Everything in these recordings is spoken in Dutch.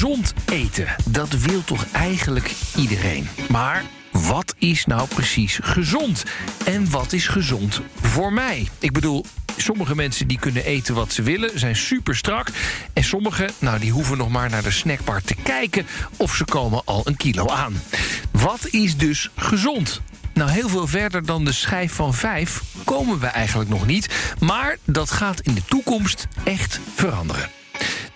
Gezond eten, dat wil toch eigenlijk iedereen? Maar wat is nou precies gezond? En wat is gezond voor mij? Ik bedoel, sommige mensen die kunnen eten wat ze willen, zijn super strak. En sommigen, nou, die hoeven nog maar naar de snackbar te kijken of ze komen al een kilo aan. Wat is dus gezond? Nou, heel veel verder dan de schijf van vijf komen we eigenlijk nog niet. Maar dat gaat in de toekomst echt veranderen.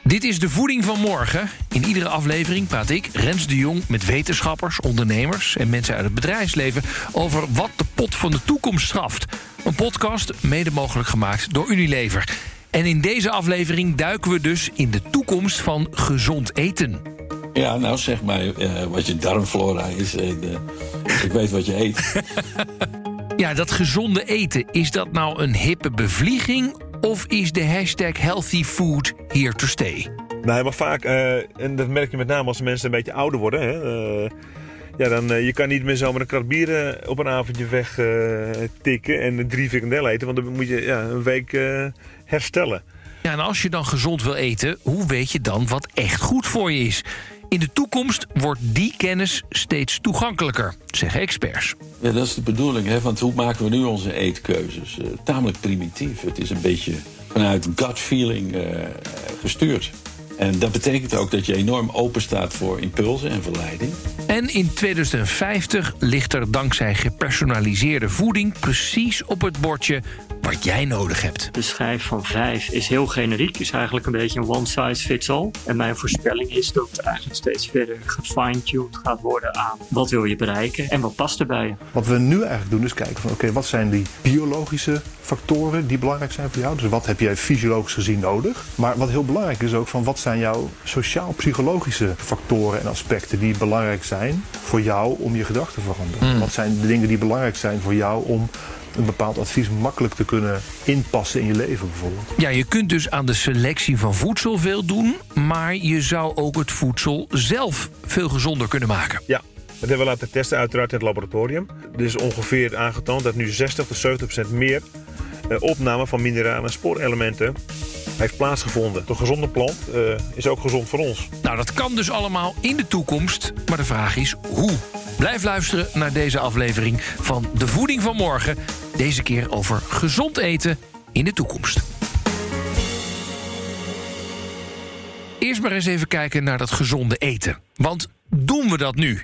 Dit is de voeding van morgen. In iedere aflevering praat ik, Rens de Jong, met wetenschappers, ondernemers en mensen uit het bedrijfsleven over wat de pot van de toekomst straft. Een podcast mede mogelijk gemaakt door Unilever. En in deze aflevering duiken we dus in de toekomst van gezond eten. Ja, nou zeg maar uh, wat je darmflora is. Uh, ik weet wat je eet. ja, dat gezonde eten, is dat nou een hippe bevlieging of is de hashtag healthy food here to stay? Nee, maar vaak, uh, en dat merk je met name als mensen een beetje ouder worden. Hè, uh, ja, dan, uh, je kan niet meer zomaar een krat bier op een avondje weg tikken en drie frikandellen eten. Want dan moet je ja, een week herstellen. Ja, en als je dan gezond wil eten, hoe weet je dan wat echt goed voor je is? In de toekomst wordt die kennis steeds toegankelijker, zeggen experts. Ja, dat is de bedoeling, hè? want hoe maken we nu onze eetkeuzes? Uh, tamelijk primitief. Het is een beetje vanuit gut feeling uh, gestuurd. En dat betekent ook dat je enorm open staat voor impulsen en verleiding. En in 2050 ligt er dankzij gepersonaliseerde voeding precies op het bordje wat jij nodig hebt. De schijf van 5 is heel generiek, is eigenlijk een beetje een one size fits all. En mijn voorspelling is dat het eigenlijk steeds verder gefine-tuned gaat worden aan wat wil je bereiken en wat past erbij. Wat we nu eigenlijk doen is kijken van oké, wat zijn die biologische factoren die belangrijk zijn voor jou? Dus wat heb jij fysiologisch gezien nodig? Maar wat heel belangrijk is ook van wat zijn jouw sociaal-psychologische factoren en aspecten die belangrijk zijn voor jou om je gedrag te veranderen? Mm. Wat zijn de dingen die belangrijk zijn voor jou om een bepaald advies makkelijk te kunnen inpassen in je leven bijvoorbeeld. Ja, je kunt dus aan de selectie van voedsel veel doen, maar je zou ook het voedsel zelf veel gezonder kunnen maken. Ja. Dat hebben we laten testen uiteraard in het laboratorium. Er is ongeveer aangetoond dat nu 60 tot 70 procent meer eh, opname van mineralen en spoorelementen heeft plaatsgevonden. De gezonde plant uh, is ook gezond voor ons. Nou, dat kan dus allemaal in de toekomst. Maar de vraag is hoe? Blijf luisteren naar deze aflevering van De Voeding van Morgen. Deze keer over gezond eten in de toekomst. Eerst maar eens even kijken naar dat gezonde eten. Want doen we dat nu?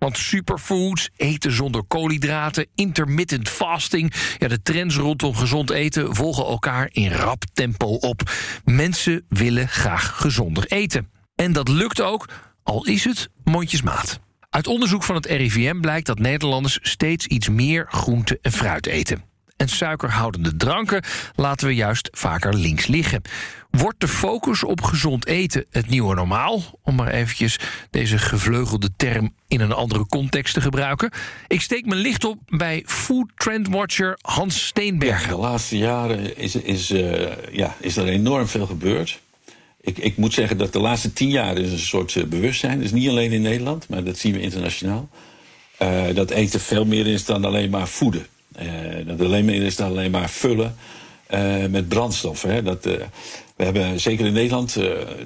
Want superfoods, eten zonder koolhydraten, intermittent fasting... Ja, de trends rondom gezond eten volgen elkaar in rap tempo op. Mensen willen graag gezonder eten. En dat lukt ook, al is het mondjesmaat. Uit onderzoek van het RIVM blijkt dat Nederlanders steeds iets meer groente en fruit eten. En suikerhoudende dranken laten we juist vaker links liggen. Wordt de focus op gezond eten het nieuwe normaal? Om maar eventjes deze gevleugelde term in een andere context te gebruiken. Ik steek mijn licht op bij food trend watcher Hans Steenbergen. De laatste jaren is, is, uh, ja, is er enorm veel gebeurd. Ik, ik, moet zeggen dat de laatste tien jaar is een soort uh, bewustzijn. Dus niet alleen in Nederland, maar dat zien we internationaal. Uh, dat eten veel meer is dan alleen maar voeden. Uh, dat alleen meer is dan alleen maar vullen met brandstof. Hè. Dat, we hebben zeker in Nederland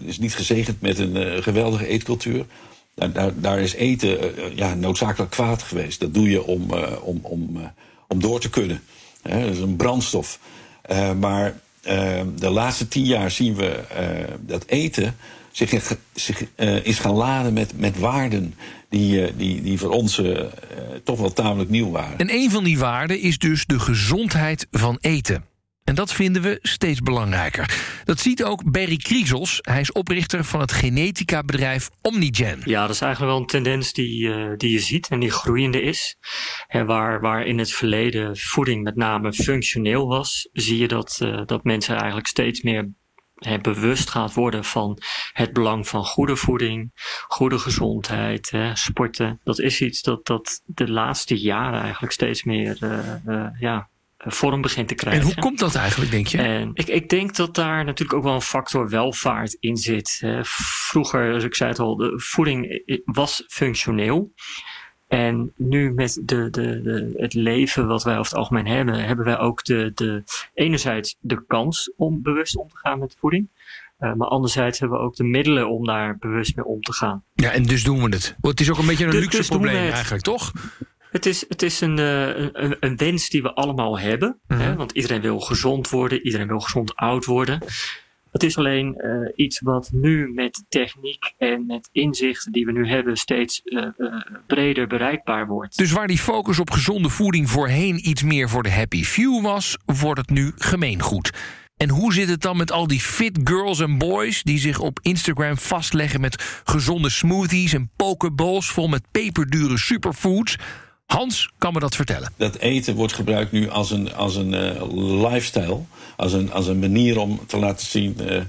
is niet gezegend met een geweldige eetcultuur. Daar, daar, is eten ja, noodzakelijk kwaad geweest. Dat doe je om, om, om, om door te kunnen. Hè. Dat is een brandstof. maar de laatste tien jaar zien we eh, dat eten zich, zich is gaan laden met, met waarden die, uh, die, die voor ons toch wel tamelijk nieuw waren. En een van die waarden is dus de gezondheid van eten. En dat vinden we steeds belangrijker. Dat ziet ook Barry Kriesels. Hij is oprichter van het genetica-bedrijf Omnigen. Ja, dat is eigenlijk wel een tendens die, uh, die je ziet en die groeiende is. En waar, waar in het verleden voeding met name functioneel was, zie je dat, uh, dat mensen eigenlijk steeds meer hè, bewust gaat worden van het belang van goede voeding, goede gezondheid, hè, sporten. Dat is iets dat, dat de laatste jaren eigenlijk steeds meer uh, ja, vorm begint te krijgen. En hoe komt dat eigenlijk, denk je? En ik, ik denk dat daar natuurlijk ook wel een factor welvaart in zit. Vroeger, als ik zei het al, de voeding was functioneel. En nu met de, de, de, het leven wat wij over het algemeen hebben, hebben wij ook de, de, enerzijds de kans om bewust om te gaan met voeding. maar anderzijds hebben we ook de middelen om daar bewust mee om te gaan. Ja, en dus doen we het. Want het is ook een beetje een Dus- luxe dus probleem eigenlijk, toch? Het is, het is een, eh, een, een wens die we allemaal hebben. Mhm. hè, want iedereen wil gezond worden, iedereen wil gezond oud worden. Het is alleen eh, iets wat nu met techniek en met inzichten die we nu hebben steeds eh, eh, breder bereikbaar wordt. Dus waar die focus op gezonde voeding voorheen iets meer voor de happy few was, wordt het nu gemeengoed. En hoe zit het dan met al die fit girls en boys die zich op Instagram vastleggen met gezonde smoothies en pokeballs vol met peperdure superfoods? Hans kan me dat vertellen. Dat eten wordt gebruikt nu als een, als een eh, lifestyle. Als een, als een manier om te laten zien eh,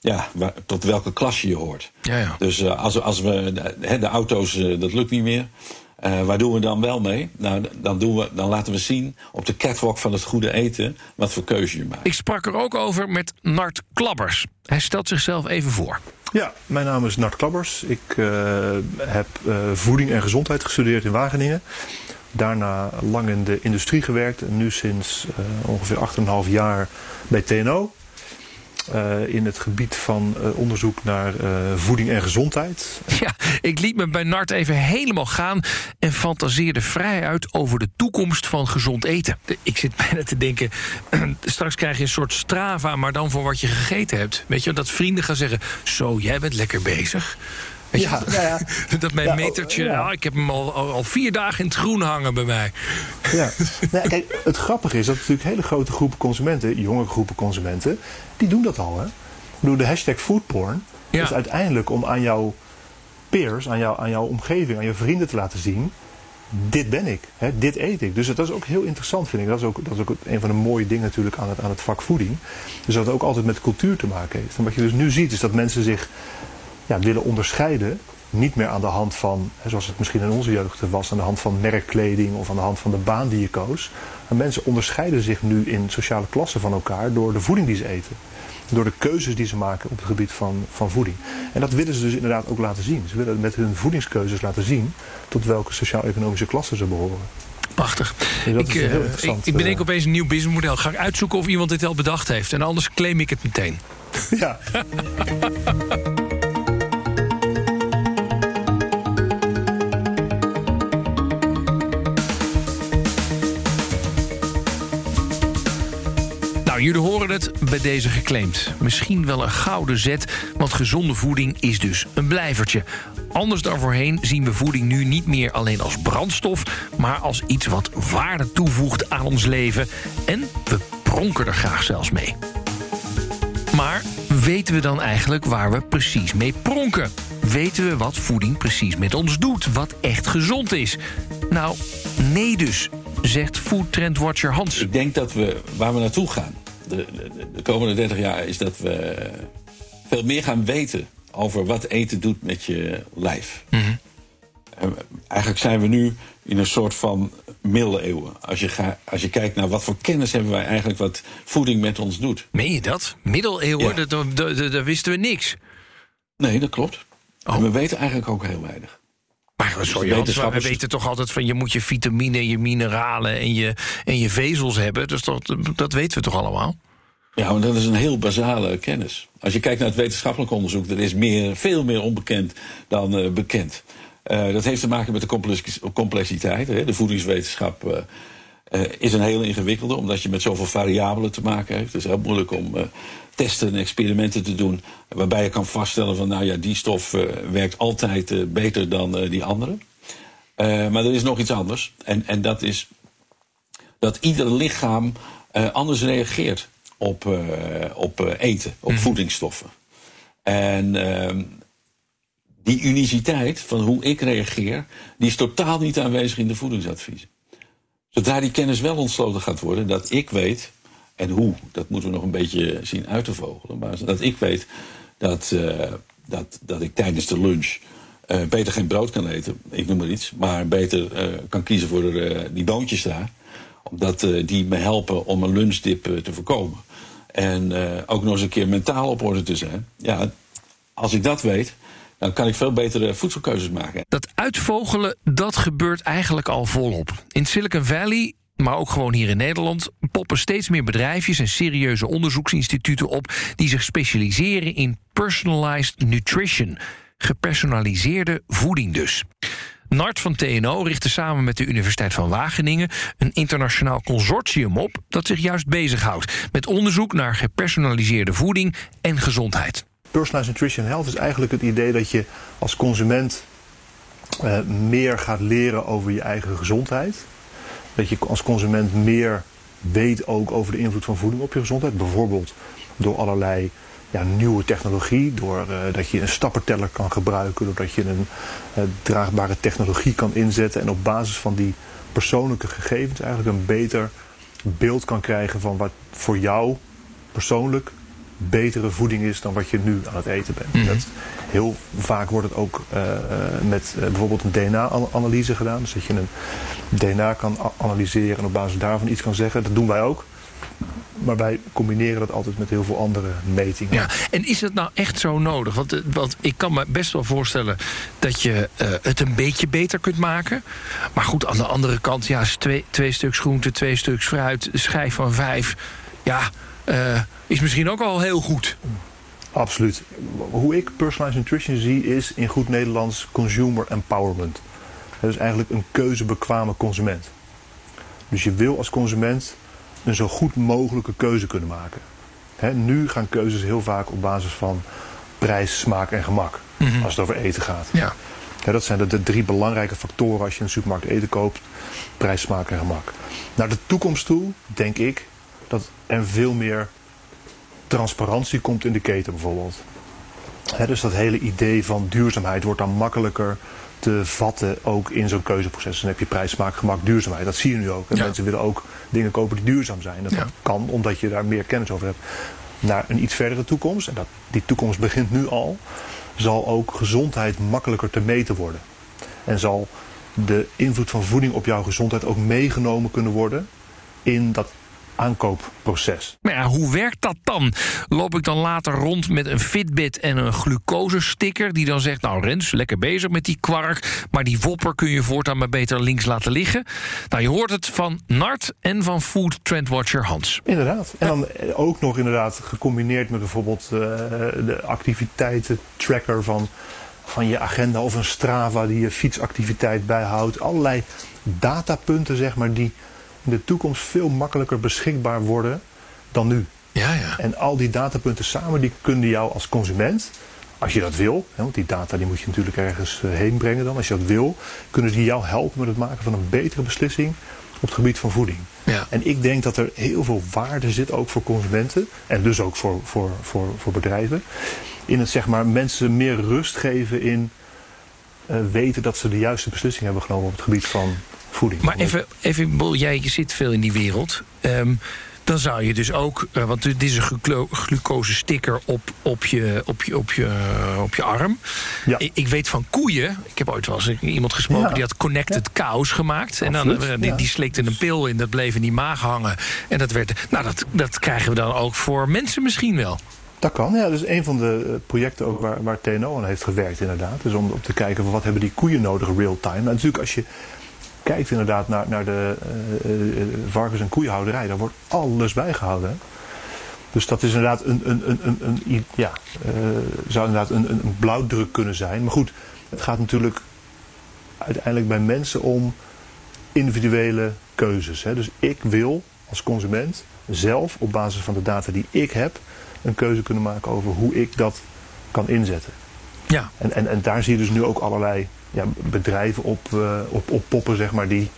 ja, waar- tot welke klasse je hoort. Ja, ja. Dus eh, als, als we de, auto's, dat lukt niet meer. Eh, waar doen we dan wel mee? Nou, dan, doen we, dan laten we zien op de catwalk van het goede eten wat voor keuze je maakt. Ik sprak er ook over met Nart Klabbers. Hij stelt zichzelf even voor. Ja, mijn naam is Nart Klabbers. Ik eh, heb eh, voeding en gezondheid gestudeerd in Wageningen. Daarna lang in de industrie gewerkt en nu sinds eh, ongeveer 8,5 jaar bij TNO. Eh, in het gebied van eh, onderzoek naar eh, voeding en gezondheid. Ja, ik liet me bij Nart even helemaal gaan en fantaseerde vrij uit over de toekomst van gezond eten. Ik zit bijna te denken, straks krijg je een soort strava, maar dan voor wat je gegeten hebt. Weet je, dat vrienden gaan zeggen, zo, jij bent lekker bezig. Ja, ja, ja. dat mijn metertje, ah, ik heb hem al, al, al vier dagen in het groen hangen bij mij. Ja. Nou, kijk, het grappige is dat natuurlijk hele grote groepen consumenten, jonge groepen consumenten, die doen dat al. Hè? Bedoel, de hashtag foodporn is uiteindelijk om aan jouw peers, aan, jou, aan jouw omgeving, aan je vrienden te laten zien. Dit ben ik, hè? dit eet ik. Dus dat is ook heel interessant, vind ik. Dat is ook, dat is ook een van de mooie dingen natuurlijk aan het, aan het vak voeding. Dus dat het ook altijd met cultuur te maken heeft. En wat je dus nu ziet, is dat mensen zich ja, willen onderscheiden. Niet meer aan de hand van, zoals het misschien in onze jeugd was, aan de hand van merkkleding of aan de hand van de baan die je koos. Maar mensen onderscheiden zich nu in sociale klassen van elkaar door de voeding die ze eten. Door de keuzes die ze maken op het gebied van, van voeding. En dat willen ze dus inderdaad ook laten zien. Ze willen met hun voedingskeuzes laten zien tot welke sociaal-economische klasse ze behoren. Prachtig. Dus ik, ik, ik bedenk eh, opeens een nieuw businessmodel. Ga ik uitzoeken of iemand dit al bedacht heeft. En anders claim ik het meteen. Ja, Nou, jullie horen het bij deze geclaimd. Misschien wel een gouden zet, want gezonde voeding is dus een blijvertje. Anders dan voorheen zien we voeding nu niet meer alleen als brandstof, maar als iets wat waarde toevoegt aan ons leven. En we pronken er graag zelfs mee. Maar weten we dan eigenlijk waar we precies mee pronken? Weten we wat voeding precies met ons doet? Wat echt gezond is? Nou, nee dus, zegt Food Trend Watcher Hans. Ik denk dat we waar we naartoe gaan de, de, de komende 30 jaar is dat we veel meer gaan weten over wat eten doet met je lijf. En eigenlijk zijn we nu in een soort van middeleeuwen. Als je, ga, als je kijkt naar wat voor kennis hebben wij eigenlijk wat voeding met ons doet. Meen je dat? Middeleeuwen, Ja. daar wisten we niks. Nee, dat klopt. Oh. En we weten eigenlijk ook heel weinig. Maar sorry, maar we weten toch altijd van... je moet je vitamine, je mineralen en je, en je vezels hebben. Dus dat, dat weten we toch allemaal? Ja, maar dat is een heel basale kennis. Als je kijkt naar het wetenschappelijk onderzoek, er is meer, veel meer onbekend dan eh, bekend. Eh, dat heeft te maken met de complex- complexiteit. Hè. De voedingswetenschap eh, eh, is een heel ingewikkelde, omdat je met zoveel variabelen te maken heeft. Het is heel moeilijk om eh, testen en experimenten te doen, waarbij je kan vaststellen van, nou ja, die stof eh, werkt altijd beter dan die andere. Maar er is nog iets anders. En, en dat is dat ieder lichaam anders reageert op, op eten, op voedingsstoffen. En ehm, die uniciteit van hoe ik reageer, die is totaal niet aanwezig in de voedingsadviezen. Zodra die kennis wel ontsloten gaat worden, dat ik weet, en hoe, dat moeten we nog een beetje zien uit te vogelen, maar dat ik weet dat, eh, dat, dat ik tijdens de lunch eh, beter geen brood kan eten, ik noem maar iets, maar beter eh, kan kiezen voor die boontjes daar, omdat die me helpen om een lunchdip te voorkomen. En ook nog eens een keer mentaal op orde te zijn. Ja, als ik dat weet, dan kan ik veel betere voedselkeuzes maken. Dat uitvogelen, dat gebeurt eigenlijk al volop. In Silicon Valley maar ook gewoon hier in Nederland, poppen steeds meer bedrijfjes en serieuze onderzoeksinstituten op die zich specialiseren in personalized nutrition, gepersonaliseerde voeding dus. Nart van TNO richtte samen met de Universiteit van Wageningen een internationaal consortium op dat zich juist bezighoudt met onderzoek naar gepersonaliseerde voeding en gezondheid. Personalized Nutrition Health is eigenlijk het idee dat je als consument uh, meer gaat leren over je eigen gezondheid. Dat je als consument meer weet ook over de invloed van voeding op je gezondheid. Bijvoorbeeld door allerlei ja, nieuwe technologie, doordat uh, dat je een stapperteller kan gebruiken, doordat je een uh, draagbare technologie kan inzetten en op basis van die persoonlijke gegevens eigenlijk een beter beeld kan krijgen van wat voor jou persoonlijk betere voeding is dan wat je nu aan het eten bent. Mhm. dat, heel vaak wordt het ook uh, met uh, bijvoorbeeld een DNA-analyse gedaan. Dus dat je een DNA kan analyseren en op basis daarvan iets kan zeggen. Dat doen wij ook. Maar wij combineren dat altijd met heel veel andere metingen. Ja, en is het nou echt zo nodig? Want, eh, want ik kan me best wel voorstellen dat je uh, het een beetje beter kunt maken. Maar goed, aan de andere kant, ja, twee, twee stuks groente, twee stuks fruit, schijf van vijf. Ja, uh, is misschien ook al heel goed. Absoluut. Hoe ik personalized nutrition zie is in goed Nederlands consumer empowerment. Dat is eigenlijk een keuzebekwame consument. Dus je wil als consument een zo goed mogelijke keuze kunnen maken. He, nu gaan keuzes heel vaak op basis van prijs, smaak en gemak. Mm -hmm. Als het over eten gaat. Ja. He, dat zijn de, de, drie belangrijke factoren als je in een supermarkt eten koopt. Prijs, smaak en gemak. Naar de toekomst toe denk ik dat er veel meer transparantie komt in de keten bijvoorbeeld. He, dus dat hele idee van duurzaamheid wordt dan makkelijker te vatten ook in zo'n keuzeproces. Dan heb je prijs, smaak, gemak, duurzaamheid. Dat zie je nu ook. En ja. mensen willen ook dingen kopen die duurzaam zijn. Dat, Ja. dat kan omdat je daar meer kennis over hebt. Naar een iets verdere toekomst, en dat, die toekomst begint nu al, zal ook gezondheid makkelijker te meten worden. En zal de invloed van voeding op jouw gezondheid ook meegenomen kunnen worden in dat aankoopproces. Maar ja, hoe werkt dat dan? Loop ik dan later rond met een Fitbit en een glucosesticker... die dan zegt, nou Rens, lekker bezig met die kwark... maar die wopper kun je voortaan maar beter links laten liggen. Nou, je hoort het van Nart en van Food Trendwatcher Hans. Inderdaad. En dan ook nog inderdaad gecombineerd met bijvoorbeeld uh, de activiteiten tracker van, van je agenda... of een Strava die je fietsactiviteit bijhoudt. Allerlei datapunten, zeg maar, die in de toekomst veel makkelijker beschikbaar worden dan nu. Ja, ja. En al die datapunten samen, die kunnen jou als consument, als je dat wil, hè, want die data die moet je natuurlijk ergens uh, heen brengen dan, als je dat wil, kunnen die jou helpen met het maken van een betere beslissing op het gebied van voeding. Ja. En ik denk dat er heel veel waarde zit ook voor consumenten en dus ook voor, voor, voor, voor bedrijven. In het zeg maar mensen meer rust geven in uh, weten dat ze de juiste beslissing hebben genomen op het gebied van voeding. Maar even, even jij zit veel in die wereld. Um, dan zou je dus ook, uh, want dit is een glucose sticker op, op, je, op, je, op, je, op je arm. Ja. Ik, ik, weet van koeien, ik heb ooit wel eens iemand gesproken ja. die had connected ja. cows gemaakt. En dan, uh, die, die slikte een pil in, dat bleef in die maag hangen. En dat werd, nou dat, dat krijgen we dan ook voor mensen misschien wel. Dat kan, ja. Dat is een van de projecten ook waar, waar TNO aan heeft gewerkt inderdaad. Dus om, om te kijken van wat hebben die koeien nodig real-time. Nou, natuurlijk als je kijkt inderdaad naar, naar de uh, varkens- en koeienhouderij, daar wordt alles bijgehouden. Hè? Dus dat is inderdaad een, een, een, een, een ja, uh, zou inderdaad een, een, een blauwdruk kunnen zijn. Maar goed, het gaat natuurlijk uiteindelijk bij mensen om individuele keuzes. Hè? Dus ik wil als consument zelf op basis van de data die ik heb een keuze kunnen maken over hoe ik dat kan inzetten. Ja. En, en, en daar zie je dus nu ook allerlei ja, bedrijven op, uh, op, op poppen, zeg maar, die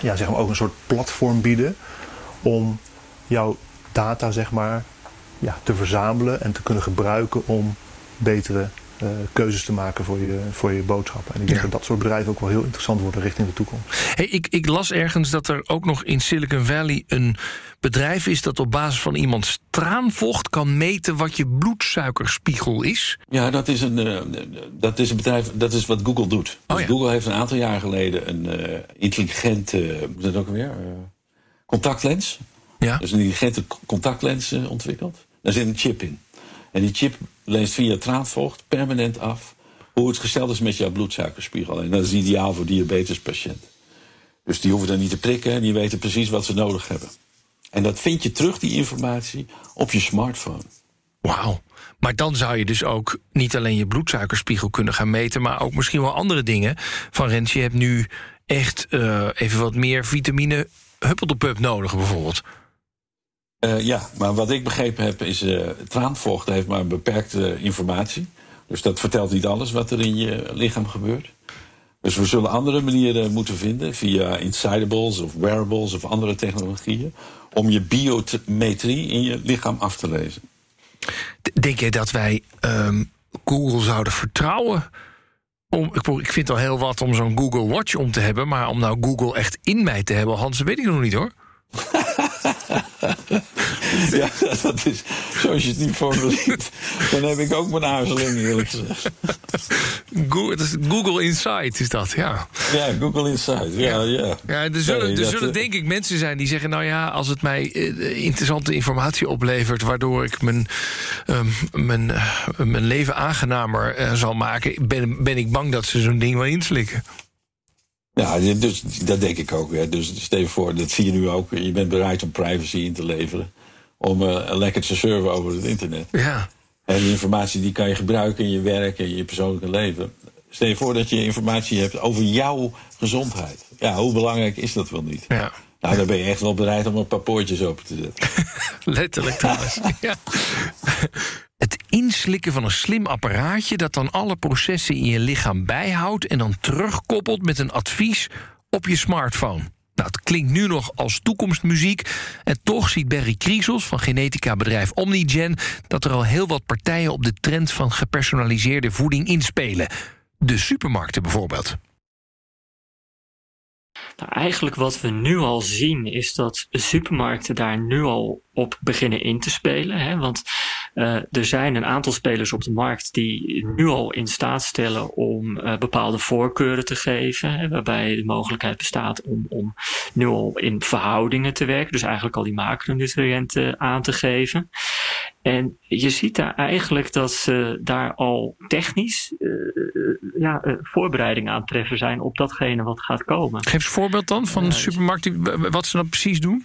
ja, zeg maar ook een soort platform bieden om jouw data zeg maar, ja, te verzamelen en te kunnen gebruiken om betere uh, keuzes te maken voor je, voor je boodschappen. En ik denk Ja. dat dat soort bedrijven ook wel heel interessant worden richting de toekomst. Hey, ik, ik las ergens dat er ook nog in Silicon Valley een bedrijf is dat op basis van iemands traanvocht kan meten wat je bloedsuikerspiegel is. Ja, dat is een, uh, dat is een bedrijf, dat is wat Google doet. Oh, dus ja. Google heeft een aantal jaar geleden een uh, intelligente, hoe is dat ook weer? contactlens. Ja. Dus een intelligente contactlens uh, ontwikkeld. Daar zit een chip in. En die chip leest via traanvocht permanent af hoe het gesteld is met jouw bloedsuikerspiegel. En dat is ideaal voor diabetespatiënten. Dus die hoeven dan niet te prikken en die weten precies wat ze nodig hebben. En dat vind je terug, die informatie, op je smartphone. Wauw. Maar dan zou je dus ook niet alleen je bloedsuikerspiegel kunnen gaan meten, maar ook misschien wel andere dingen. Van Rens, je hebt nu echt uh, even wat meer vitamine huppeldepup nodig, bijvoorbeeld. Uh, ja, maar wat ik begrepen heb is, uh, traanvocht heeft maar beperkte informatie. Dus dat vertelt niet alles wat er in je lichaam gebeurt. Dus we zullen andere manieren moeten vinden, via insidables of wearables of andere technologieën, om je biometrie in je lichaam af te lezen. Denk jij dat wij um, Google zouden vertrouwen? Om, ik, ik vind al heel wat om zo'n Google Watch om te hebben, maar om nou Google echt in mij te hebben, Hans, weet ik nog niet hoor. ja, dat is zoals je het nu formuleert. Dan heb ik ook mijn aarzeling, eerlijk gezegd. Google, Google Insight is dat, ja. Ja, Google Insight, ja. ja. ja er zullen, er zullen eh, denk ik mensen zijn die zeggen... nou ja, als het mij eh, interessante informatie oplevert... waardoor ik mijn, um, mijn, uh, mijn leven aangenamer uh, zal maken... Ben, ben ik bang dat ze zo'n ding wel inslikken. Ja, dus dat denk ik ook. Hè. Dus stel je voor, dat zie je nu ook. Je bent bereid om privacy in te leveren. Om uh, lekker te surfen over het internet. Ja. En die informatie die kan je gebruiken in je werk en je persoonlijke leven. Stel je voor dat je informatie hebt over jouw gezondheid. Ja, hoe belangrijk is dat wel niet? Ja. Nou, dan ben je echt wel bereid om een paar poortjes open te zetten. Letterlijk trouwens. ja. Het inslikken van een slim apparaatje dat dan alle processen in je lichaam bijhoudt en dan terugkoppelt met een advies op je smartphone. Nou, het klinkt nu nog als toekomstmuziek. En toch ziet Barry Kriesels van genetica bedrijf Omnigen dat er al heel wat partijen op de trend van gepersonaliseerde voeding inspelen. De supermarkten bijvoorbeeld. Nou, eigenlijk wat we nu al zien is dat supermarkten daar nu al op beginnen in te spelen. Hè? Want uh, er zijn een aantal spelers op de markt die nu al in staat stellen om uh, bepaalde voorkeuren te geven. Hè? Waarbij de mogelijkheid bestaat om, om nu al in verhoudingen te werken. Dus eigenlijk al die macronutriënten aan te geven. En je ziet daar eigenlijk dat ze daar al technisch uh, ja, uh, voorbereidingen aan treffen zijn op datgene wat gaat komen. Geef eens een voorbeeld dan van de supermarkt, wat ze dan precies doen.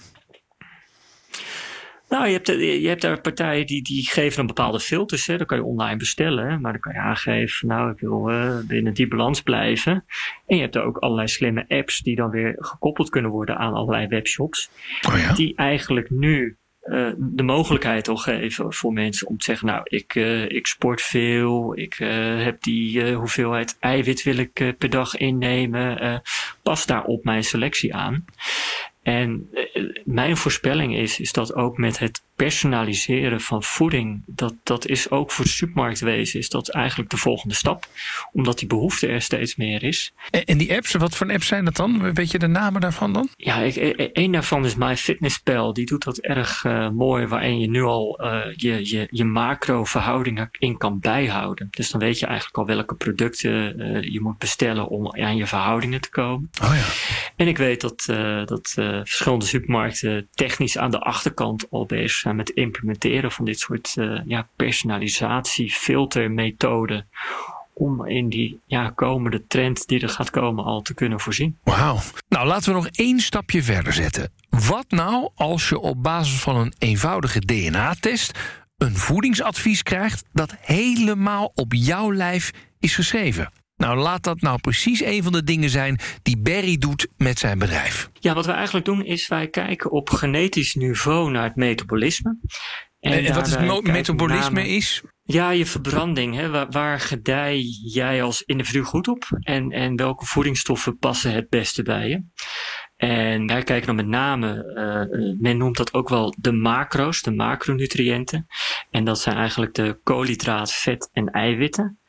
Nou, je hebt, je hebt daar partijen die, die geven een bepaalde filters. Hè. Dat kan je online bestellen. Maar dan kan je aangeven, nou, ik wil uh, binnen die balans blijven. En je hebt er ook allerlei slimme apps die dan weer gekoppeld kunnen worden aan allerlei webshops. Oh ja? Die eigenlijk nu uh, de mogelijkheid al geven voor mensen om te zeggen, nou, ik, uh, ik sport veel, ik uh, heb die hoeveelheid eiwit wil ik per dag innemen, pas daar op mijn selectie aan. En mijn voorspelling is, is dat ook met het personaliseren van voeding, dat, dat is ook voor het supermarktwezen, is dat eigenlijk de volgende stap. Omdat die behoefte er steeds meer is. En, en die apps, wat voor apps zijn dat dan? Weet je de namen daarvan dan? Ja, ik, een daarvan is MyFitnessPal. Die doet dat erg uh, mooi, waarin je nu al uh, je, je, je macro-verhoudingen in kan bijhouden. Dus dan weet je eigenlijk al welke producten uh, je moet bestellen om aan je verhoudingen te komen. Oh ja. En ik weet dat, dat verschillende supermarkten technisch aan de achterkant al bezig zijn met implementeren van dit soort uh, ja, personalisatie, filtermethoden. Om in die ja, komende trend die er gaat komen al te kunnen voorzien. Wauw. Nou, laten we nog één stapje verder zetten. Wat nou als je op basis van een eenvoudige DNA-test een voedingsadvies krijgt dat helemaal op jouw lijf is geschreven? Nou, laat dat nou precies een van de dingen zijn die Barry doet met zijn bedrijf. Ja, wat we eigenlijk doen is wij kijken op genetisch niveau naar het metabolisme. En, en, en wat het metabolisme name, is? Ja, je verbranding. Hè? Waar, waar gedij jij als individu goed op? En, en welke voedingsstoffen passen het beste bij je? En wij kijken dan met name, uh, men noemt dat ook wel de macro's, de macronutriënten. En dat zijn eigenlijk de koolhydraat, vet en eiwitten.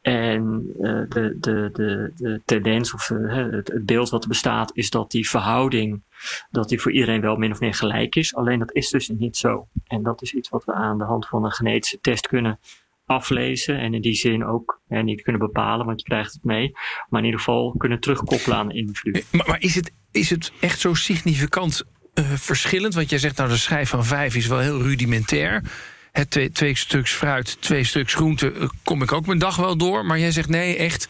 En uh, de, de, de, de tendens of uh, het, beeld wat er bestaat is dat die verhouding, dat die voor iedereen wel min of meer gelijk is. Alleen dat is dus niet zo. En dat is iets wat we aan de hand van een genetische test kunnen aflezen. En in die zin ook hè, niet kunnen bepalen, want je krijgt het mee. Maar in ieder geval kunnen terugkoppelen aan een individu. Maar, maar is, het, is het echt zo significant verschillend? Want jij zegt nou de schijf van vijf is wel heel rudimentair het twee, twee stuks fruit, twee stuks groente, eh, kom ik ook mijn dag wel door. Maar jij zegt nee, echt,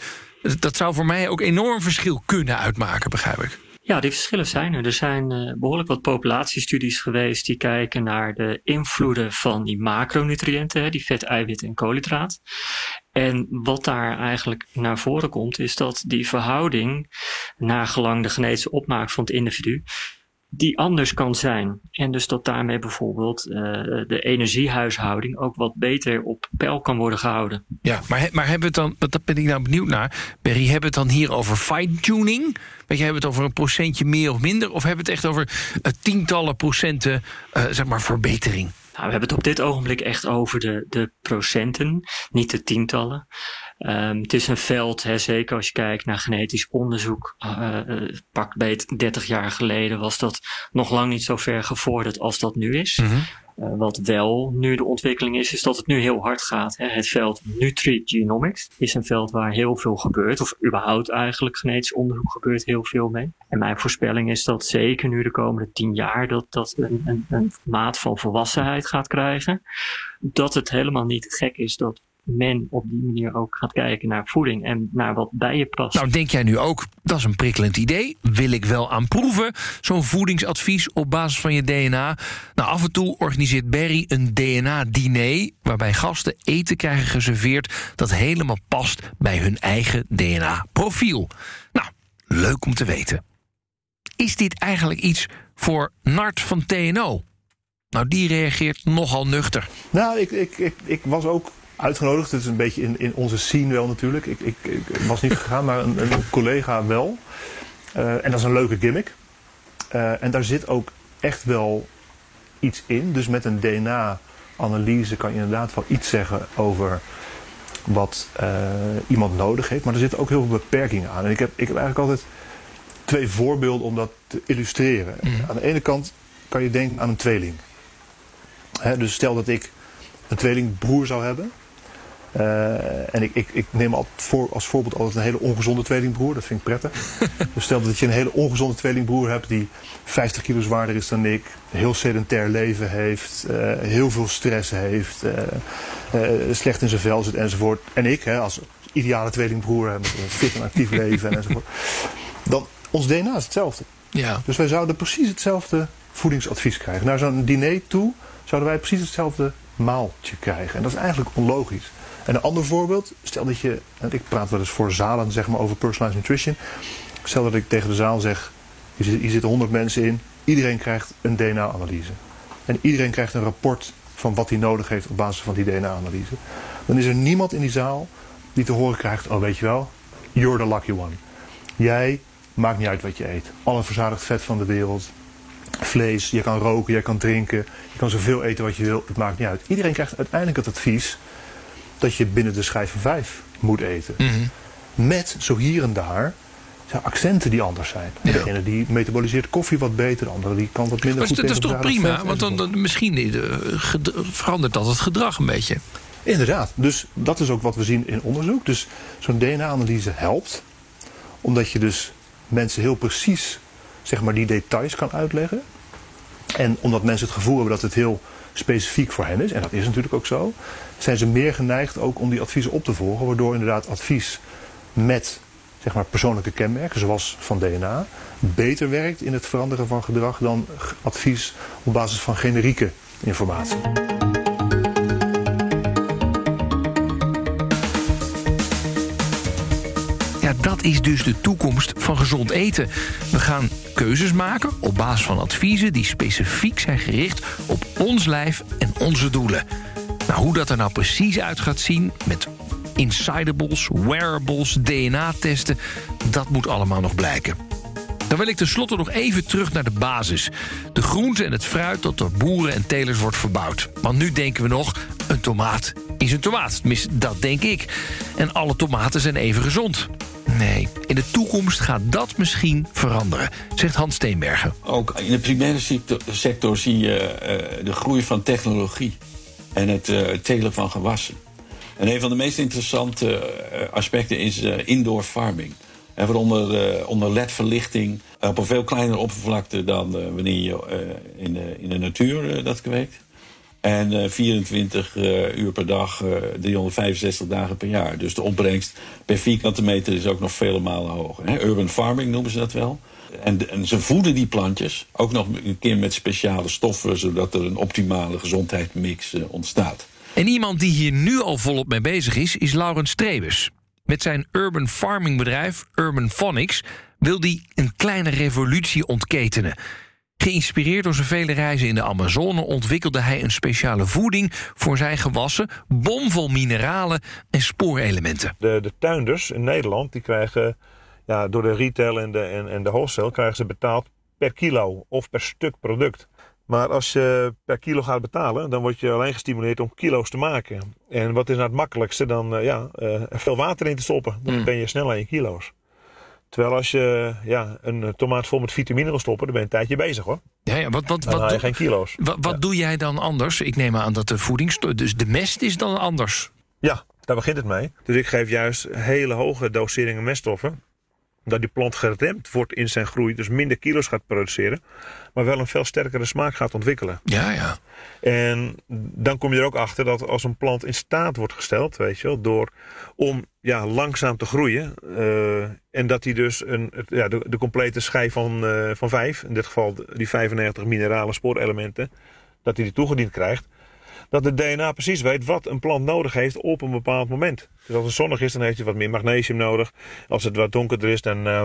dat zou voor mij ook enorm verschil kunnen uitmaken, begrijp ik. Ja, die verschillen zijn er. Er zijn uh, behoorlijk wat populatiestudies geweest die kijken naar de invloeden van die macronutriënten, die vet, eiwit en koolhydraat. En wat daar eigenlijk naar voren komt, is dat die verhouding, nagelang de genetische opmaak van het individu, die anders kan zijn. En dus dat daarmee bijvoorbeeld uh, de energiehuishouding ook wat beter op peil kan worden gehouden. Ja, maar, maar hebben we het dan, dat ben ik nou benieuwd naar, Berry, hebben we het dan hier over fine-tuning? Weet je, hebben we het over een procentje meer of minder? Of hebben we het echt over uh, tientallen procenten, uh, zeg maar, verbetering? Nou, we hebben het op dit ogenblik echt over de, de procenten, niet de tientallen. Um, het is een veld, hè, zeker als je kijkt naar genetisch onderzoek. Uh, pak beet 30 jaar geleden was dat nog lang niet zo ver gevorderd als dat nu is. Mm -hmm. uh, wat wel nu de ontwikkeling is, is dat het nu heel hard gaat. Hè. Het veld Nutrigenomics is een veld waar heel veel gebeurt. Of überhaupt eigenlijk genetisch onderzoek gebeurt heel veel mee. En mijn voorspelling is dat zeker nu de komende 10 jaar dat dat een, een, een maat van volwassenheid gaat krijgen. Dat het helemaal niet gek is dat men op die manier ook gaat kijken naar voeding en naar wat bij je past. Nou, denk jij nu ook, dat is een prikkelend idee. Wil ik wel aan proeven, zo'n voedingsadvies op basis van je DNA? Nou, af en toe organiseert Berry een DNA-diner... waarbij gasten eten krijgen geserveerd... dat helemaal past bij hun eigen DNA-profiel. Nou, leuk om te weten. Is dit eigenlijk iets voor Nart van TNO? Nou, die reageert nogal nuchter. Nou, ik, ik, ik, ik was ook uitgenodigd. Het is een beetje in, in onze scene wel natuurlijk. Ik, ik, ik was niet gegaan, maar een, een collega wel. Uh, en dat is een leuke gimmick. Uh, en daar zit ook echt wel iets in. Dus met een DNA-analyse kan je inderdaad wel iets zeggen over wat uh, iemand nodig heeft. Maar er zitten ook heel veel beperkingen aan. En ik heb, ik heb eigenlijk altijd twee voorbeelden om dat te illustreren. Mm. Aan de ene kant kan je denken aan een tweeling. Hè, dus stel dat ik een tweelingbroer zou hebben. Uh, en ik, ik, ik neem voor, als voorbeeld altijd een hele ongezonde tweelingbroer. Dat vind ik prettig. dus stel dat je een hele ongezonde tweelingbroer hebt die 50 kilo zwaarder is dan ik. Heel sedentair leven heeft. Uh, heel veel stress heeft. Uh, slecht in zijn vel zit enzovoort. En ik hè, als ideale tweelingbroer met een fit en actief leven enzovoort. Dan, ons DNA is hetzelfde. Ja. Dus wij zouden precies hetzelfde voedingsadvies krijgen. Naar zo'n diner toe zouden wij precies hetzelfde maaltje krijgen. En dat is eigenlijk onlogisch. En een ander voorbeeld, stel dat je, ik praat wel eens voor zalen zeg maar, over personalized nutrition. Stel dat ik tegen de zaal zeg, hier zitten 100 mensen in, iedereen krijgt een DNA-analyse. En iedereen krijgt een rapport van wat hij nodig heeft op basis van die DNA-analyse. Dan is er niemand in die zaal die te horen krijgt, oh weet je wel, you're the lucky one. Jij maakt niet uit wat je eet. Alle verzadigd vet van de wereld, vlees, je kan roken, je kan drinken, je kan zoveel eten wat je wil, het maakt niet uit. Iedereen krijgt uiteindelijk het advies dat je binnen de schijf van vijf moet eten. Mm -hmm. Met zo hier en daar accenten die anders zijn. Ja. De ene die metaboliseert koffie wat beter, de andere die kan wat minder maar goed dat is toch prima? vet, want dan, dan misschien uh, verandert dat het gedrag een beetje. Inderdaad. Dus dat is ook wat we zien in onderzoek. Dus zo'n DNA-analyse helpt. Omdat je dus mensen heel precies zeg maar, die details kan uitleggen. En omdat mensen het gevoel hebben dat het heel specifiek voor hen is, en dat is natuurlijk ook zo, zijn ze meer geneigd ook om die adviezen op te volgen, waardoor inderdaad advies met zeg maar, persoonlijke kenmerken, zoals van DNA, beter werkt in het veranderen van gedrag dan advies op basis van generieke informatie. Ja, dat is dus de toekomst van gezond eten. We gaan keuzes maken op basis van adviezen die specifiek zijn gericht op ons lijf en onze doelen. Nou, hoe dat er nou precies uit gaat zien met insidables, wearables, DNA-testen, dat moet allemaal nog blijken. Dan wil ik tenslotte nog even terug naar de basis. De groente en het fruit dat door boeren en telers wordt verbouwd. Want nu denken we nog, een tomaat is een tomaat. Tenminste, dat denk ik. En alle tomaten zijn even gezond. Nee, in de toekomst gaat dat misschien veranderen, zegt Hans Steenbergen. Ook in de primaire sector zie je uh, de groei van technologie en het uh, telen van gewassen. En een van de meest interessante uh, aspecten is indoor farming. En waaronder onder LED-verlichting op een veel kleinere oppervlakte dan wanneer je in, de, in de natuur dat kweekt. En eh, 24 eh, uur per dag, eh 365 dagen per jaar. Dus de opbrengst per vierkante meter is ook nog vele malen hoger. Hè? Urban farming noemen ze dat wel. En, ze voeden die plantjes ook nog een keer met speciale stoffen... zodat er een optimale gezondheidsmix eh, ontstaat. En iemand die hier nu al volop mee bezig is, is Laurens Strebus. Met zijn urban farming bedrijf Urban Phonics wil hij een kleine revolutie ontketenen. Geïnspireerd door zijn vele reizen in de Amazone ontwikkelde hij een speciale voeding voor zijn gewassen, bomvol mineralen en spoorelementen. De, de tuinders in Nederland die krijgen ja, door de retail en de, en, en de wholesale krijgen ze betaald per kilo of per stuk product. Maar als je per kilo gaat betalen, dan word je alleen gestimuleerd om kilo's te maken. En wat is nou het makkelijkste? Dan eh, ja, eh, er veel water in te stoppen. Dan Mm. ben je snel aan je kilo's. Terwijl als je ja, een eh, tomaat vol met vitamine wil stoppen, dan ben je een tijdje bezig hoor. Ja, ja, wat, wat, Dan wat, doe- geen kilo's. wat, wat doe jij dan anders? Ik neem aan dat de voedingsstof, dus de mest is dan anders. Ja, daar begint het mee. Dus ik geef juist hele hoge doseringen meststoffen. Dat die plant geremd wordt in zijn groei, dus minder kilo's gaat produceren. Maar wel een veel sterkere smaak gaat ontwikkelen. Ja, ja. En dan kom je er ook achter dat als een plant in staat wordt gesteld, weet je wel, door om ja, langzaam te groeien. eh, en dat hij dus een, ja, de, de complete schijf van, eh, van vijf, in dit geval die 95 minerale spoorelementen, dat hij die toegediend krijgt. Dat het DNA precies weet wat een plant nodig heeft op een bepaald moment. Dus als het zonnig is, dan heeft hij wat meer magnesium nodig. Als het wat donkerder is, dan eh,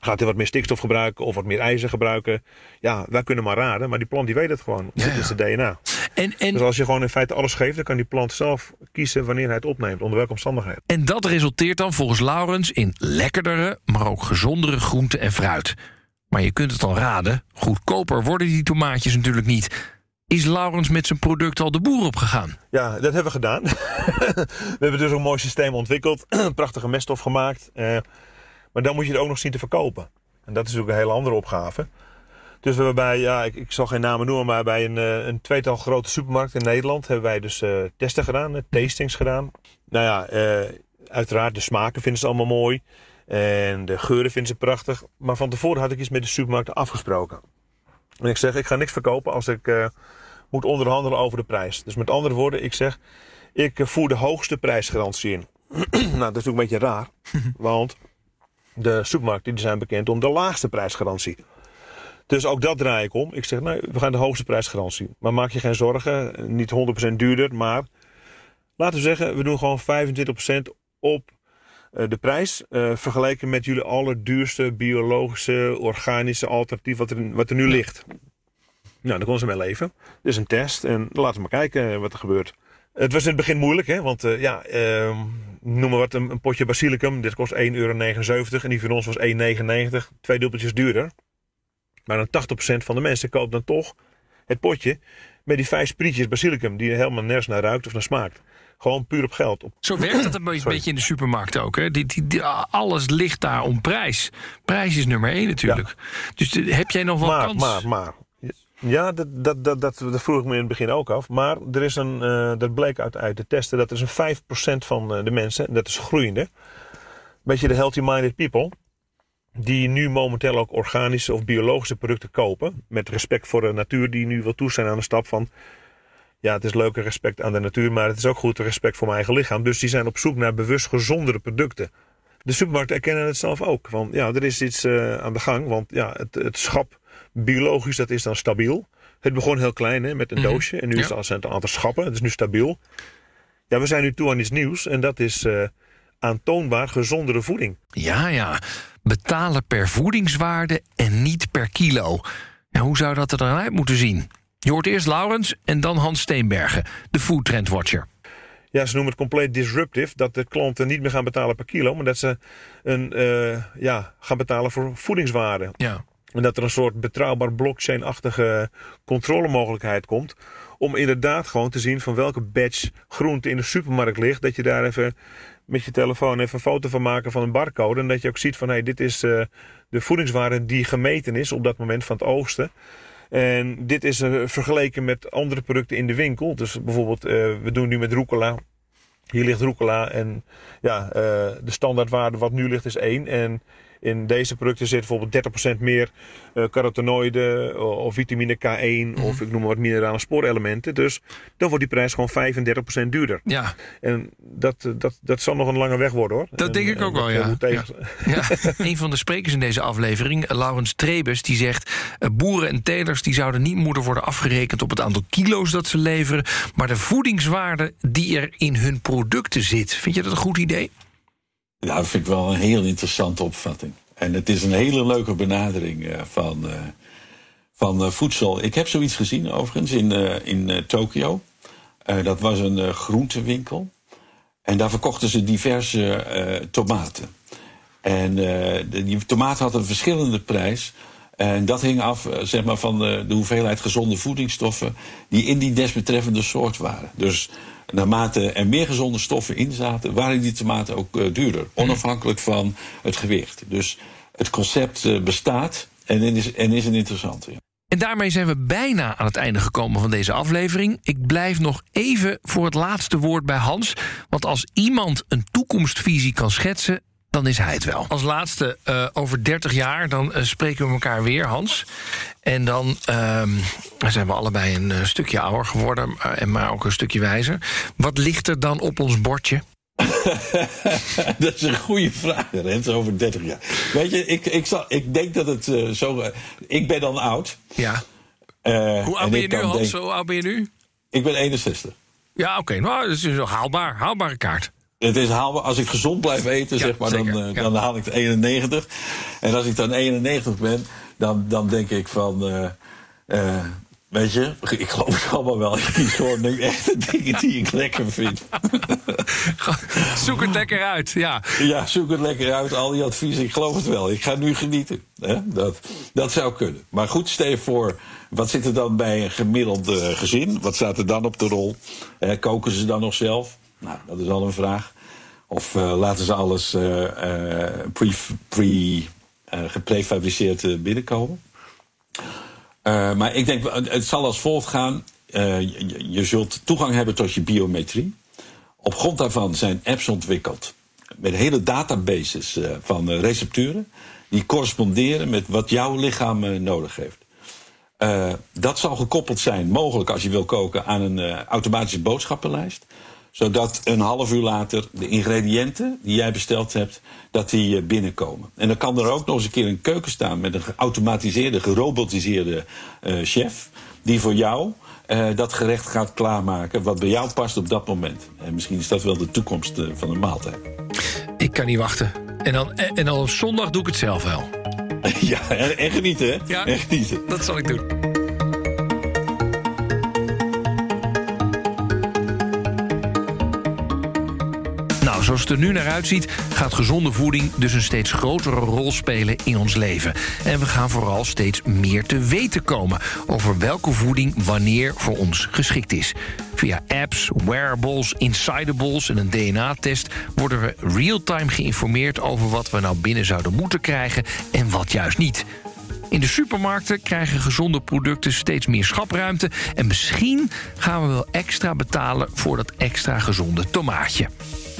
gaat hij wat meer stikstof gebruiken of wat meer ijzer gebruiken. Ja, wij kunnen maar raden, maar die plant die weet het gewoon. Ja, Dit is het DNA. En, en, Dus als je gewoon in feite alles geeft, dan kan die plant zelf kiezen wanneer hij het opneemt, onder welke omstandigheden. En dat resulteert dan volgens Laurens in lekkerdere, maar ook gezondere groenten en fruit. Maar je kunt het al raden, goedkoper worden die tomaatjes natuurlijk niet. Is Laurens met zijn product al de boer opgegaan? Ja, dat hebben we gedaan. we hebben dus een mooi systeem ontwikkeld, een prachtige meststof gemaakt. eh, maar dan moet je het ook nog zien te verkopen. En dat is natuurlijk een hele andere opgave. Dus we hebben bij, ja, ik, ik zal geen namen noemen, maar bij een, eh, een tweetal grote supermarkten in Nederland hebben wij dus eh, testen gedaan, tastings gedaan. Nou ja, uiteraard de smaken vinden ze allemaal mooi. En de geuren vinden ze prachtig. Maar van tevoren had ik iets met de supermarkten afgesproken. En ik zeg, ik ga niks verkopen als ik moet onderhandelen over de prijs. Dus met andere woorden, ik zeg, ik eh, voer de hoogste prijsgarantie in. nou, dat is natuurlijk een beetje raar. want de supermarkten die zijn bekend om de laagste prijsgarantie. Dus ook dat draai ik om. Ik zeg, nee, we gaan de hoogste prijsgarantie. Maar maak je geen zorgen, niet 100% duurder, maar laten we zeggen, we doen gewoon 25% op eh, de prijs. eh, vergeleken met jullie allerduurste biologische, organische alternatief wat er, wat er nu ligt. Nou, daar kon ze mee leven. Dit is een test en laten we maar kijken wat er gebeurt. Het was in het begin moeilijk, hè? want eh, ja, ehm, noem maar wat, een, een potje basilicum. Dit kost 1,79 euro en die van ons was 1,99. Twee dubbeltjes duurder. Maar dan 80% van de mensen koopt dan toch het potje met die vijf sprietjes basilicum die helemaal nergens naar ruikt of naar smaakt. Gewoon puur op geld. Op, Zo werkt dat een beetje- Sorry. beetje in de supermarkt ook. Hè? Die, die, die- alles ligt daar om prijs. Prijs is nummer één natuurlijk. Dus eh, heb jij nog wel maar, kans? maar, maar. Ja, dat, dat, dat, dat, vroeg ik me in het begin ook af. Maar er is een, eh, dat bleek uit, uit de testen, dat is een 5% van eh, de mensen, en dat is groeiende. Beetje de healthy-minded people. Die nu momenteel ook organische of biologische producten kopen. Met respect voor de natuur, die nu wil toestaan aan de stap van. Ja, het is leuk respect aan de natuur, maar het is ook goed respect voor mijn eigen lichaam. Dus die zijn op zoek naar bewust gezondere producten. De supermarkten erkennen het zelf ook. Van ja, er is iets eh, aan de gang. Want ja, het, het schap biologisch, dat is dan stabiel. Het begon heel klein hè, met een Mhm. doosje. En nu Ja. is het al een aantal schappen. Het is nu stabiel. Ja, we zijn nu toe aan iets nieuws. En dat is eh, aantoonbaar gezondere voeding. Ja, ja. Betalen per voedingswaarde en niet per kilo. Ja, hoe zou dat er dan uit moeten zien? Je hoort eerst Laurens en dan Hans Steenbergen, de Food Trend Watcher. Ja, ze noemen het compleet disruptive. Dat de klanten niet meer gaan betalen per kilo. Maar dat ze een, eh, ja, gaan betalen voor voedingswaarde. Ja. En dat er een soort betrouwbaar blockchain-achtige controlemogelijkheid komt. Om inderdaad gewoon te zien van welke batch groente in de supermarkt ligt. Dat je daar even met je telefoon even een foto van maken van een barcode. En dat je ook ziet van hey, dit is eh, de voedingswaarde die gemeten is op dat moment van het oogsten. En dit is eh, vergeleken met andere producten in de winkel. Dus bijvoorbeeld, eh, we doen nu met rucola. Hier ligt rucola en ja, de standaardwaarde wat nu ligt is 1. En in deze producten zit bijvoorbeeld 30% meer uh, carotenoïden of vitamine K1 of ik noem maar wat minerale spoorelementen. Dus dan wordt die prijs gewoon 35% duurder. Ja. En dat, dat, dat zal nog een lange weg worden hoor. Dat denk ik ook wel, ja. ja. ja. Een van de sprekers in deze aflevering, Laurens Trebus, die zegt... boeren en telers die zouden niet moeten worden afgerekend op het aantal kilo's dat ze leveren... maar de voedingswaarde die er in hun producten zit. Vind je dat een goed idee? Ja, dat vind ik wel een heel interessante opvatting. En het is een hele leuke benadering uh, van, uh, van uh, voedsel. Ik heb zoiets gezien overigens in, in Tokio. dat was een groentewinkel. En daar verkochten ze diverse tomaten. En die tomaten hadden een verschillende prijs. En dat hing af zeg maar, van de, de hoeveelheid gezonde voedingsstoffen die in die desbetreffende soort waren. Dus naarmate er meer gezonde stoffen in zaten, waren die tomaten ook uh, duurder. Onafhankelijk van het gewicht. Dus het concept uh, bestaat en is, en is een interessante. Ja. En daarmee zijn we bijna aan het einde gekomen van deze aflevering. Ik blijf nog even voor het laatste woord bij Hans. Want als iemand een toekomstvisie kan schetsen, dan is hij het wel. Als laatste, uh, over 30 jaar, dan uh, spreken we elkaar weer, Hans. En dan uh, zijn we allebei een uh, stukje ouder geworden, en maar ook een stukje wijzer. Wat ligt er dan op ons bordje? dat is een goede vraag, Rens, over 30 jaar. Weet je, ik, ik, zal, ik denk dat het uh, zo... ik ben dan oud. Ja. Hoe oud ben je nu, Hans? Denk, Hoe oud ben je nu? Ik ben 61. Ja, oké. Okay. Nou, dat is een haalbaar, haalbare kaart. Het is haalbaar. Als ik gezond blijf eten, zeg maar, dan, dan haal ik de 91. En als ik dan 91 ben, dan, dan denk ik van. Uh, uh, weet je, ik geloof het allemaal wel. Ik kies gewoon echt de dingen die ik lekker vind. zoek het lekker uit, ja. Ja, zoek het lekker uit. Al die adviezen, ik geloof het wel. Ik ga nu genieten. Hè? Dat, dat zou kunnen. Maar goed, stel voor. Wat zit er dan bij een gemiddeld gezin? Wat staat er dan op de rol? koken ze dan nog zelf? Nou, dat is al een vraag. Of uh, laten ze alles uh, uh, pre, pre geprefabriceerd binnenkomen. maar ik denk, het zal als volgt gaan. Je, je, zult toegang hebben tot je biometrie. Op grond daarvan zijn apps ontwikkeld. Met hele databases van recepturen. Die corresponderen met wat jouw lichaam nodig heeft. dat zal gekoppeld zijn, mogelijk als je wil koken, aan een automatische boodschappenlijst zodat een half uur later de ingrediënten die jij besteld hebt, dat die eh, binnenkomen. En dan kan er ook nog eens een keer een keuken staan met een geautomatiseerde, gerobotiseerde uh, chef. Die voor jou uh, dat gerecht gaat klaarmaken wat bij jou past op dat moment. En misschien is dat wel de toekomst uh, van de maaltijd. Ik kan niet wachten. En dan, en dan op zondag doe ik het zelf wel. ja, en, en genieten hè? Ja, en genieten. dat zal ik doen. Zoals het er nu naar uitziet, gaat gezonde voeding dus een steeds grotere rol spelen in ons leven. En we gaan vooral steeds meer te weten komen over welke voeding wanneer voor ons geschikt is. Via apps, wearables, insidables en een DNA-test worden we real-time geïnformeerd over wat we nou binnen zouden moeten krijgen en wat juist niet. In de supermarkten krijgen gezonde producten steeds meer schapruimte. En misschien gaan we wel extra betalen voor dat extra gezonde tomaatje.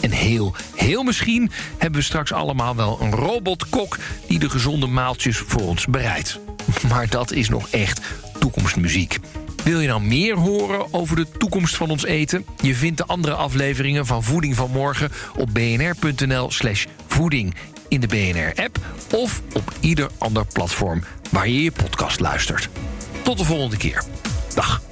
En heel, heel misschien hebben we straks allemaal wel een robotkok... die de gezonde maaltjes voor ons bereidt. Maar dat is nog echt toekomstmuziek. Wil je nou meer horen over de toekomst van ons eten? Je vindt de andere afleveringen van Voeding van Morgen op bnr.nl slash voeding in de BNR-app... of op ieder ander platform waar je je podcast luistert. Tot de volgende keer. Dag.